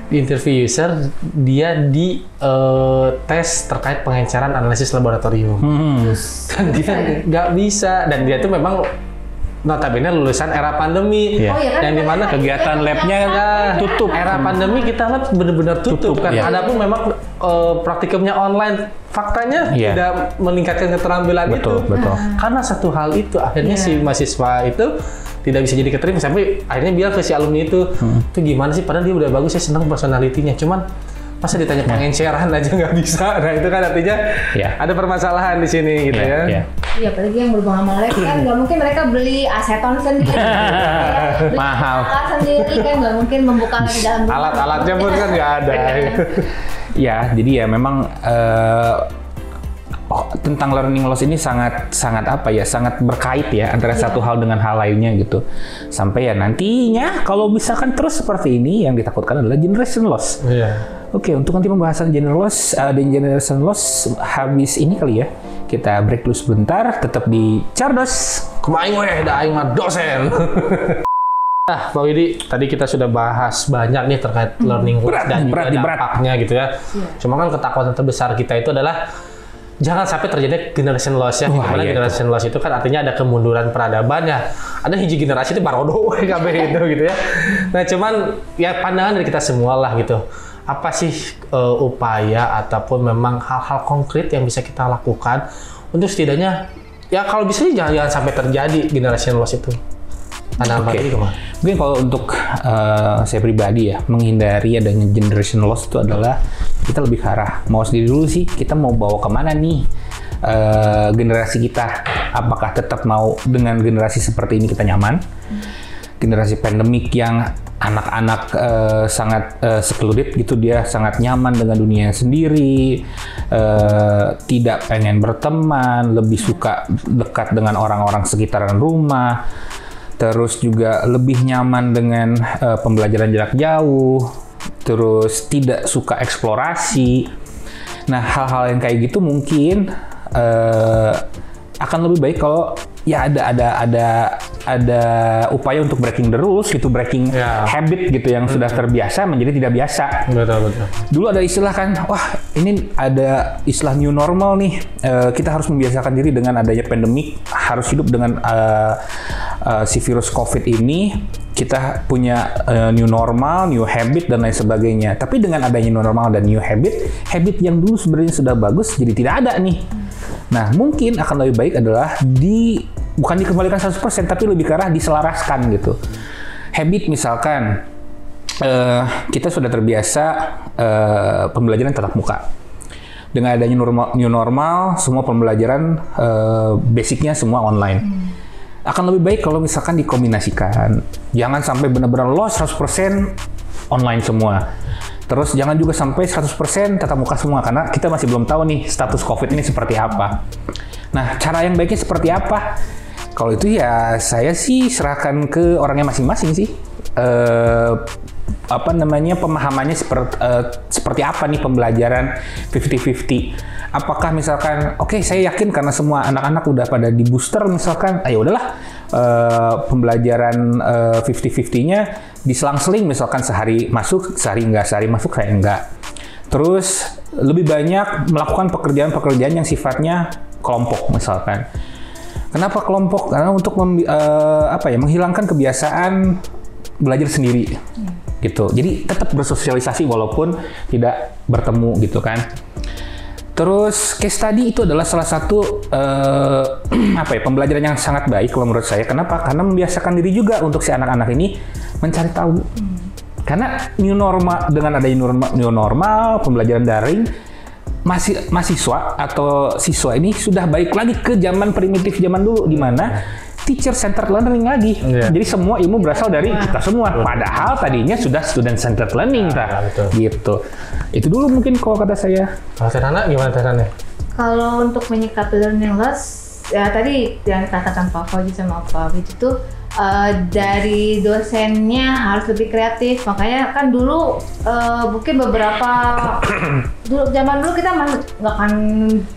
Di interview user dia di eh, tes terkait pengenceran analisis laboratorium. Hmm. kan dia nggak bisa dan dia tuh memang notabene lulusan era pandemi Iya. Oh iya kan? yang di mana Kegiatan labnya Nah, tutup. era pandemi kita lab benar-benar tutup, Tutup, kan iya. adapun memang eh, praktikumnya online faktanya Iya. tidak meningkatkan keterampilan Betul, itu betul. karena satu hal itu akhirnya Iya. si mahasiswa itu tidak bisa jadi keterima sampai akhirnya bilang ke si alumni itu Hmm. itu gimana sih padahal dia udah bagus saya senang personalitinya cuman masa ditanya pengenceran aja nggak bisa? Nah itu kan artinya Iya. ada permasalahan di sini gitu Iya, ya. iya. Iya, apalagi yang berhubungan sama lab kan nggak mungkin mereka beli aseton sendiri, ya, [laughs] beli Mahal. alat sendiri kan nggak mungkin membuka di dalam alat-alatnya pun kan nggak ada. Ya, jadi ya memang eh, oh, tentang learning loss ini sangat sangat apa ya, sangat berkait ya antara Iya. satu hal dengan hal lainnya gitu. Sampai ya nantinya kalau misalkan terus seperti ini yang ditakutkan adalah generation loss. iya Oke, untuk nanti pembahasan generation loss uh, dan generation loss habis ini kali ya. Kita break dulu sebentar, tetap di Cardos. Kemain weh, dah aing mah dosen. Nah, [laughs] Pak Widi, tadi kita sudah bahas banyak nih terkait learning loss Berat, dan juga berat, nih, berat. dampaknya gitu ya. Iya. Cuma kan ketakutan terbesar kita itu adalah jangan sampai terjadi generation loss ya. Wah, Gimana iya generation loss itu kan artinya ada kemunduran peradaban ya. Ada hiji generasi itu barodo [laughs] kabeh itu gitu ya. Nah, cuman ya pandangan dari kita semua lah gitu. Apa sih eh, upaya ataupun memang hal-hal konkret yang bisa kita lakukan untuk setidaknya ya kalau bisa jangan, jangan sampai terjadi generation loss itu. Widi ke mana? Mungkin kalau untuk uh, saya pribadi ya, menghindari adanya generation loss itu adalah kita lebih ke arah mau sendiri dulu sih, kita mau bawa ke mana nih uh, generasi kita? Apakah tetap mau dengan generasi seperti ini kita nyaman? Generasi pandemik yang anak-anak uh, sangat uh, secluded gitu dia sangat nyaman dengan dunia sendiri, uh, tidak pengen berteman, lebih suka dekat dengan orang-orang sekitaran rumah terus juga lebih nyaman dengan eh, pembelajaran jarak jauh terus tidak suka eksplorasi. Nah, hal-hal yang kayak gitu mungkin eh, akan lebih baik kalau ya ada ada ada ada upaya untuk breaking the rules gitu, breaking Ya. habit gitu yang sudah terbiasa menjadi tidak biasa. Betul betul. Dulu ada istilah kan, wah ini ada istilah new normal nih. Eh, kita harus membiasakan diri dengan adanya pandemik, harus hidup dengan eh, eh, si virus COVID ini. Kita punya eh, new normal, new habit dan lain sebagainya. Tapi dengan adanya new normal dan new habit, habit yang dulu sebenarnya sudah bagus jadi tidak ada nih. Nah, mungkin akan lebih baik adalah di bukan dikembalikan 100% tapi lebih ke arah diselaraskan gitu. Habit misalkan eh, kita sudah terbiasa eh, pembelajaran tatap muka. Dengan adanya new normal, semua pembelajaran eh, basicnya semua online. Akan lebih baik kalau misalkan dikombinasikan. Jangan sampai benar-benar loss 100% online semua. Terus jangan juga sampai 100% tatap muka semua karena kita masih belum tahu nih status COVID ini seperti apa. Nah, cara yang baiknya seperti apa? Kalau itu ya saya sih serahkan ke orangnya masing-masing sih. Eh, apa namanya pemahamannya seperti seperti apa nih pembelajaran 50-50. Apakah misalkan oke saya yakin karena semua anak-anak udah pada di booster misalkan ayo udahlah eh, pembelajaran eh, 50-50-nya diselang-seling misalkan sehari masuk, sehari enggak, sehari masuk, sehari enggak. Terus lebih banyak melakukan pekerjaan-pekerjaan yang sifatnya kelompok misalkan. Kenapa kelompok? Karena untuk membi- eh, apa ya menghilangkan kebiasaan belajar sendiri gitu. Jadi tetap bersosialisasi walaupun tidak bertemu gitu kan. Terus case study itu adalah salah satu eh, [clears throat] apa ya pembelajaran yang sangat baik kalau menurut saya. Kenapa? Karena membiasakan diri juga untuk si anak-anak ini mencari tahu. Karena new normal dengan adanya new normal, new normal pembelajaran daring masih mahasiswa atau siswa ini sudah baik lagi ke zaman primitif zaman dulu di mana teacher centered learning lagi. Iya. Jadi semua ilmu berasal dari kita semua. Padahal tadinya sudah student centered learning, Nah. Gitu. Itu dulu mungkin kalau kata saya. Kalau Teh Nana gimana Teh Nana? Kalau untuk menyikapi learning loss, ya tadi yang dikatakan Pak Fauji sama Pak Wid itu eh, dari dosennya harus lebih kreatif. Makanya kan dulu eh, mungkin beberapa [coughs] dulu zaman dulu kita masih nggak akan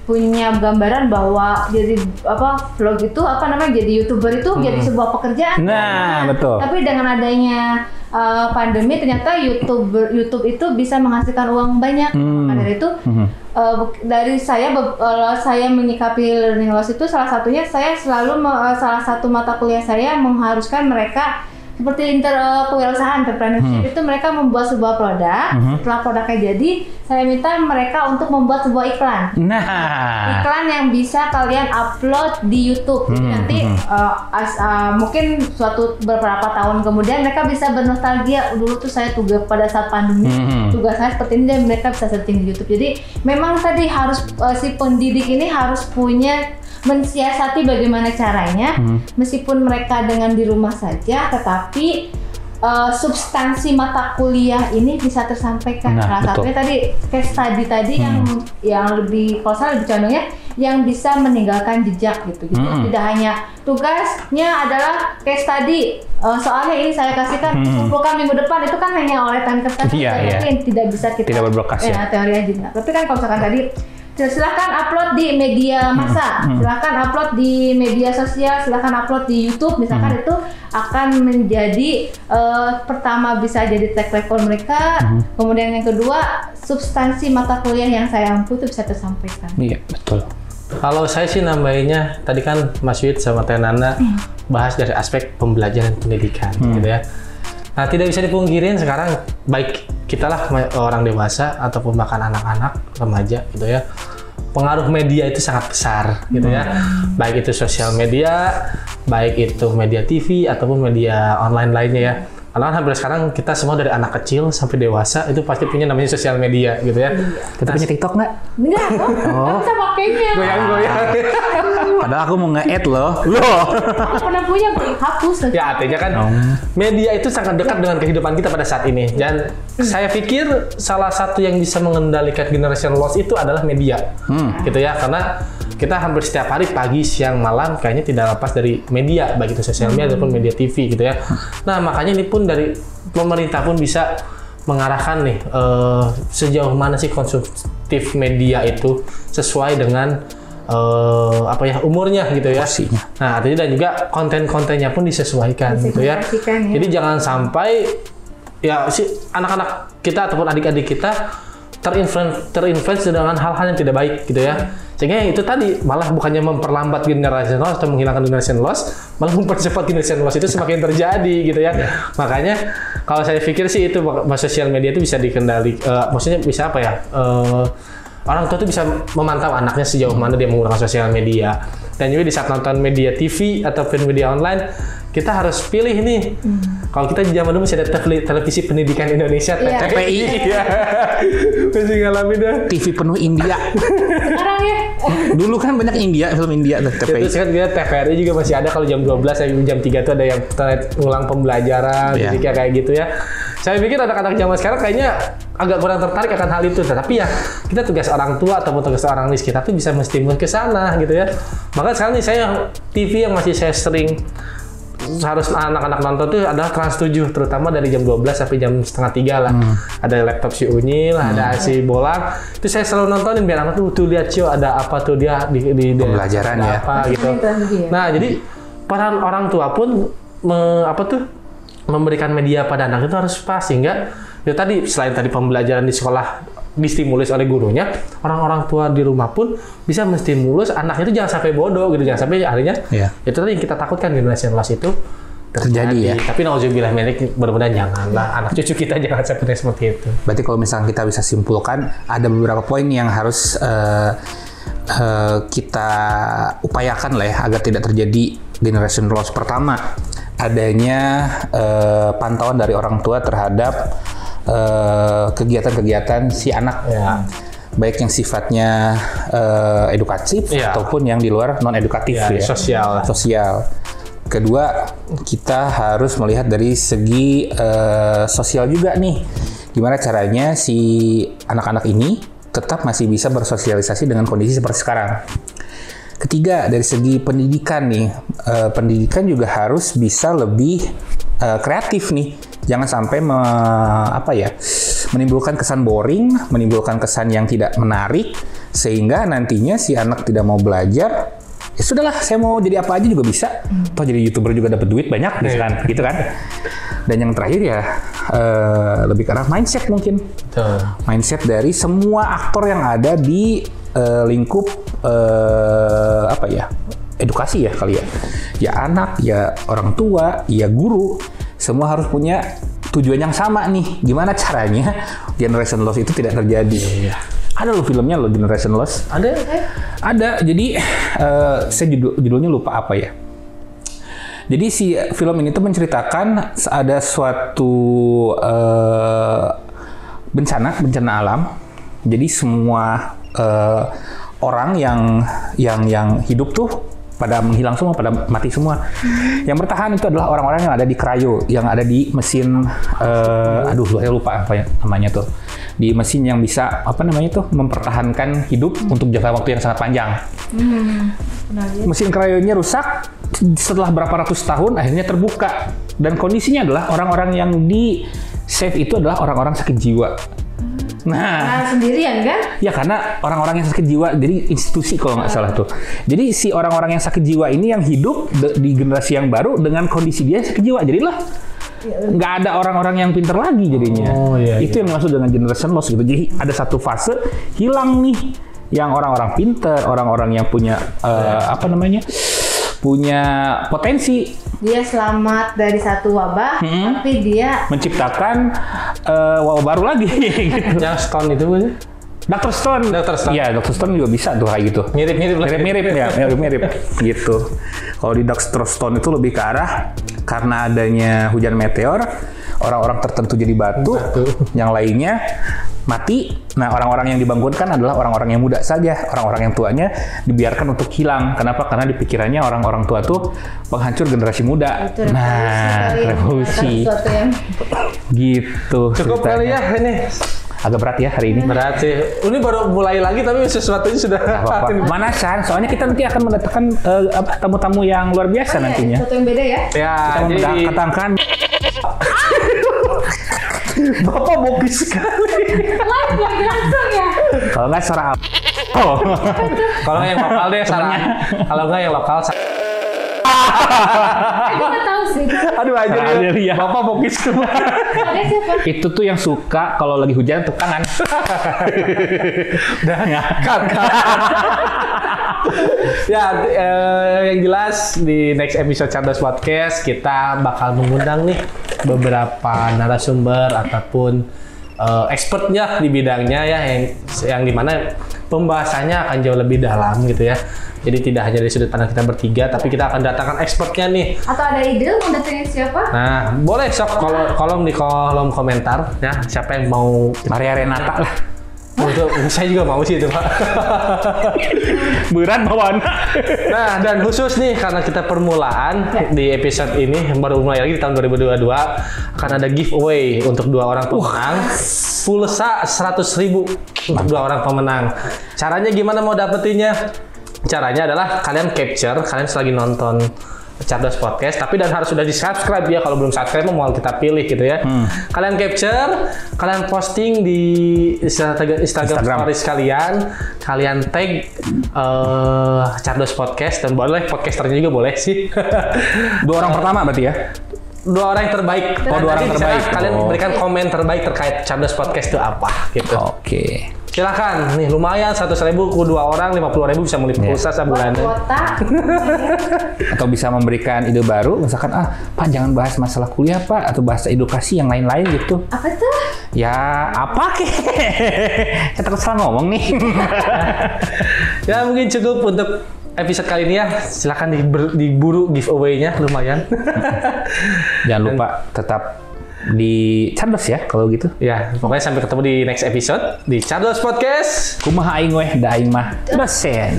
punya gambaran bahwa jadi apa vlog itu apa namanya jadi youtuber itu jadi sebuah pekerjaan. Nah, betul. Tapi dengan adanya uh, pandemi ternyata YouTube YouTube itu bisa menghasilkan uang banyak. Hmm. Maka dari itu Mhm. uh, dari saya kalau saya menyikapi learning loss itu salah satunya saya selalu uh, salah satu mata kuliah saya mengharuskan mereka seperti inter uh, kewirausahaan entrepreneurship itu mereka membuat sebuah produk. Mhm. Setelah produknya jadi, saya minta mereka untuk membuat sebuah iklan Nah, iklan yang bisa kalian upload di YouTube. Jadi Hmm, nanti hmm. uh, as- uh, mungkin suatu beberapa tahun kemudian mereka bisa bernostalgia dulu tuh saya tugas pada saat pandemi Hmm. tugas saya seperti ini dan mereka bisa searching di YouTube. Jadi memang tadi harus uh, si pendidik ini harus punya mensiasati bagaimana caranya Hmm. meskipun mereka dengan di rumah saja tetapi uh, substansi mata kuliah ini bisa tersampaikan. Nah, Salah satunya tadi case study tadi yang yang lebih kalau saya lebih condongnya yang bisa meninggalkan jejak gitu. Jadi Mm-mm. tidak hanya tugasnya adalah case study. Uh, soalnya ini saya kasihkan Mm-mm. kumpulkan minggu depan itu kan hanya oleh iya. tapi yang tidak bisa kita Tidak berbekas, ya. teori aja. Tapi kan kalau misalkan tadi silahkan upload di media massa, Hmm. silahkan upload di media sosial, silahkan upload di YouTube, misalkan Hmm. itu akan menjadi eh, pertama bisa jadi track record mereka, Hmm. kemudian yang kedua substansi mata kuliah yang saya ampu itu bisa tersampaikan. iya betul. Kalau saya sih nambahinnya tadi kan Mas Wid sama Teh Nana bahas dari aspek pembelajaran pendidikan Hmm. gitu ya. Nah tidak bisa dipungkirin sekarang baik kita lah orang dewasa ataupun bahkan anak-anak remaja gitu ya. Pengaruh media itu sangat besar gitu ya. Baik itu sosial media baik itu media TV ataupun media online lainnya ya karena kan hampir sekarang kita semua dari anak kecil sampai dewasa itu pasti punya namanya sosial media gitu ya Kita punya TikTok nggak? Enggak, kok nggak bisa [laughs] pakainya. goyang-goyang Padahal aku mau nge-add loh. Loh. Aku pernah punya, gue hapus. Ya artinya kan media itu sangat dekat dengan kehidupan kita pada saat ini. Dan saya pikir salah satu yang bisa mengendalikan generation loss itu adalah media, gitu ya. Karena kita hampir setiap hari pagi, siang, malam kayaknya tidak lepas dari media, baik itu sosial media ataupun media TV, gitu ya. Nah makanya ini pun dari pemerintah pun bisa mengarahkan nih eh, sejauh mana sih konsumtif media itu sesuai dengan eh, apa ya umurnya gitu ya. Porsinya. Nah, artinya dan juga konten-kontennya pun disesuaikan gitu ya. Ya. Jadi jangan sampai ya si anak-anak kita ataupun adik-adik kita terinfluence terinfluence dengan hal-hal yang tidak baik gitu ya. Sehingga itu tadi malah bukannya memperlambat generation loss atau menghilangkan generation loss, malah mempercepat generation loss itu semakin terjadi gitu ya. Makanya kalau saya pikir sih itu sosial media itu bisa dikendali, eh, maksudnya bisa apa ya? eh, orang tua itu bisa memantau anaknya sejauh mana dia menggunakan sosial media. Dan juga di saat nonton media TV ataupun media online, kita harus pilih nih. Kalau kita di zaman dulu masih ada tele- televisi pendidikan Indonesia, Iya. TPI. [laughs] Iya. Masih ngalamin dah. TV penuh India. Sekarang ya. Dulu kan banyak India, film India tuh TPI. Terus kan kita TVRI juga masih ada kalau jam 12 sampai jam 3 tuh ada yang ulang pembelajaran, Iya. jadi kayak kayak gitu ya. Saya pikir anak-anak zaman sekarang kayaknya agak kurang tertarik akan hal itu. Tetapi ya kita tugas orang tua ataupun tugas orang nis kita tuh bisa menstimulus ke sana gitu ya. Maka sekarang nih saya TV yang masih saya sering harus anak-anak nonton tuh adalah Trans 7 terutama dari jam 12 sampai jam setengah tiga lah. Ada laptop si Unyil ada si Bolang itu saya selalu nontonin biar anak tuh tuh lihat Cio ada apa tuh dia di, di, di Pembelajaran ya. apa gitu. Trans 7 ya? nah jadi peran orang tua pun me- apa tuh memberikan media pada anak itu harus pas sehingga ya tadi selain tadi pembelajaran di sekolah distimulus oleh gurunya orang-orang tua di rumah pun bisa menstimulus anak itu jangan sampai bodoh gitu jangan sampai akhirnya Iya. itu tadi yang kita takutkan generasi loss itu Terjadi ya. Tapi nauzubillah minik mudah-mudahan janganlah anak cucu kita [laughs] jangan sampai seperti itu. Berarti kalau misalnya kita bisa simpulkan ada beberapa poin yang harus eh, eh, kita upayakan lah ya agar tidak terjadi generation loss. Pertama, adanya eh, pantauan dari orang tua terhadap eh, kegiatan-kegiatan si anak. Ya. Baik yang sifatnya eh, edukatif Iya. ataupun yang di luar non edukatif Ya, ya. sosial sosial. Kedua, kita harus melihat dari segi eh, sosial juga nih. Gimana caranya si anak-anak ini tetap masih bisa bersosialisasi dengan kondisi seperti sekarang. Ketiga, dari segi pendidikan nih, eh, pendidikan juga harus bisa lebih eh, kreatif nih. Jangan sampai me- apa ya, menimbulkan kesan boring, menimbulkan kesan yang tidak menarik, sehingga nantinya si anak tidak mau belajar. Ya sudahlah, saya mau jadi apa aja juga bisa. Toh jadi youtuber juga dapat duit banyak, misalkan, gitu kan. Dan yang terakhir ya eh, lebih ke arah mindset mungkin Tuh. mindset dari semua aktor yang ada di eh, lingkup eh, apa ya edukasi ya kali ya ya anak ya orang tua ya guru semua harus punya tujuan yang sama nih. Gimana caranya generation loss itu tidak terjadi? Ada loh filmnya loh generation loss. Ada? Ada. Jadi eh, saya judul, judulnya lupa apa ya. Jadi si film ini tuh menceritakan ada suatu eh, bencana bencana alam. Jadi semua eh, orang yang yang yang hidup tuh pada menghilang semua, pada mati semua. Yang bertahan itu adalah orang-orang yang ada di cryo, yang ada di mesin eh, aduh saya lupa apa ya namanya tuh. Di mesin yang bisa apa namanya tuh mempertahankan hidup untuk jangka waktu yang sangat panjang Pernah lihat? mesin cryonya rusak setelah berapa ratus tahun akhirnya terbuka dan kondisinya adalah orang-orang yang di save itu adalah orang-orang sakit jiwa. Nah, Nah, sendirian kan? ya karena orang-orang yang sakit jiwa jadi institusi kalau nggak salah tuh. Jadi si orang-orang yang sakit jiwa ini yang hidup de- di generasi yang baru dengan kondisi dia sakit jiwa jadilah nggak ada orang-orang yang pinter lagi jadinya. Oh, iya, itu yang dimaksud dengan generation loss gitu. Jadi ada satu fase hilang nih yang orang-orang pinter, orang-orang yang punya eh, apa namanya punya potensi Dia selamat dari satu wabah, Hmm. tapi dia menciptakan eh, wabah baru lagi. gitu. [laughs] yang stone itu Bu. Dr. Stone. Dr. Stone. Iya, Dr. Stone juga bisa tuh kayak gitu. mirip-mirip lah. Mirip-mirip ya, mirip-mirip [laughs] gitu. Kalau di Dr. Stone itu lebih ke arah karena adanya hujan meteor, orang-orang tertentu jadi batu, Batu. yang lainnya mati. Nah, orang-orang yang dibangunkan adalah orang-orang yang muda saja. Orang-orang yang tuanya dibiarkan untuk hilang. Kenapa? Karena di pikirannya orang-orang tua tuh penghancur generasi muda. itu nah, kali, revolusi. Sesuatu yang Gitu. Cukup kali ceritanya. ya ini. Agak berat ya hari ini. Berarti ini baru mulai lagi tapi sesuatunya sudah Apa-apa. [laughs] Manasan, soalnya kita nanti akan mendatangkan eh, apa, tamu-tamu yang luar biasa Oh, iya, nantinya. sesuatu yang beda ya. Ya, Kita jadi mendatangkan [laughs] Bapak bokis sekali. Live lagi langsung ya. Kalau nggak suara apa? Oh. Kalau nggak yang lokal deh saran. Kalau nggak yang lokal saran. Aku nggak tahu sih. Aduh aja dia. Bapak? Ada siapa? Itu tuh yang suka kalau lagi hujan tepuk tangan. Udah Cut, cut. ya, eh, yang jelas di next episode Cerdas Podcast kita bakal mengundang nih beberapa narasumber ataupun eh, expertnya di bidangnya ya yang yang di mana pembahasannya akan jauh lebih dalam gitu ya. Jadi tidak hanya dari sudut pandang kita bertiga, tapi kita akan datangkan expertnya nih. Atau ada ide mau datengin siapa? Nah, boleh sok kolom, kolom di kolom komentar ya siapa yang mau Maria Renata lah. Saya juga mau sih itu Pak. Berat bawaan. Nah, dan khusus nih karena kita permulaan di episode ini baru mulai lagi di tahun 2022 akan ada giveaway untuk dua orang pemenang. Pulsa 100.000 ribu untuk dua orang pemenang. Caranya gimana mau dapetinnya? Caranya adalah kalian capture, kalian selagi nonton Cerdas Podcast, tapi dan harus sudah di subscribe ya kalau belum subscribe mau kita pilih gitu ya. Kalian capture, kalian posting di Instagram, Instagram, Instagram. stories kalian, kalian tag eh Cerdas Podcast dan boleh podcasternya juga boleh sih. [laughs] Dua orang pertama berarti ya? dua orang yang terbaik. Oh, dua orang terbaik. Kalian Oh. berikan komen terbaik terkait Cerdas Podcast itu apa gitu. Oke. Silakan, nih lumayan 100 ribu ku dua orang 50 ribu bisa beli Iya. pulsa Buat sebulan. [laughs] Atau bisa memberikan ide baru, misalkan ah Pak jangan bahas masalah kuliah Pak atau bahas edukasi yang lain-lain gitu. Apa tuh? Ya apa ke? [laughs] Saya takut salah ngomong nih. [laughs] Ya mungkin cukup untuk episode kali ini ya. Silakan diber- diburu giveaway-nya lumayan. Jangan lupa tetap di Cerdas ya kalau gitu. ya, pokoknya sampai ketemu di next episode di Charles Podcast. Kumaha aing weh da aing mah dosen.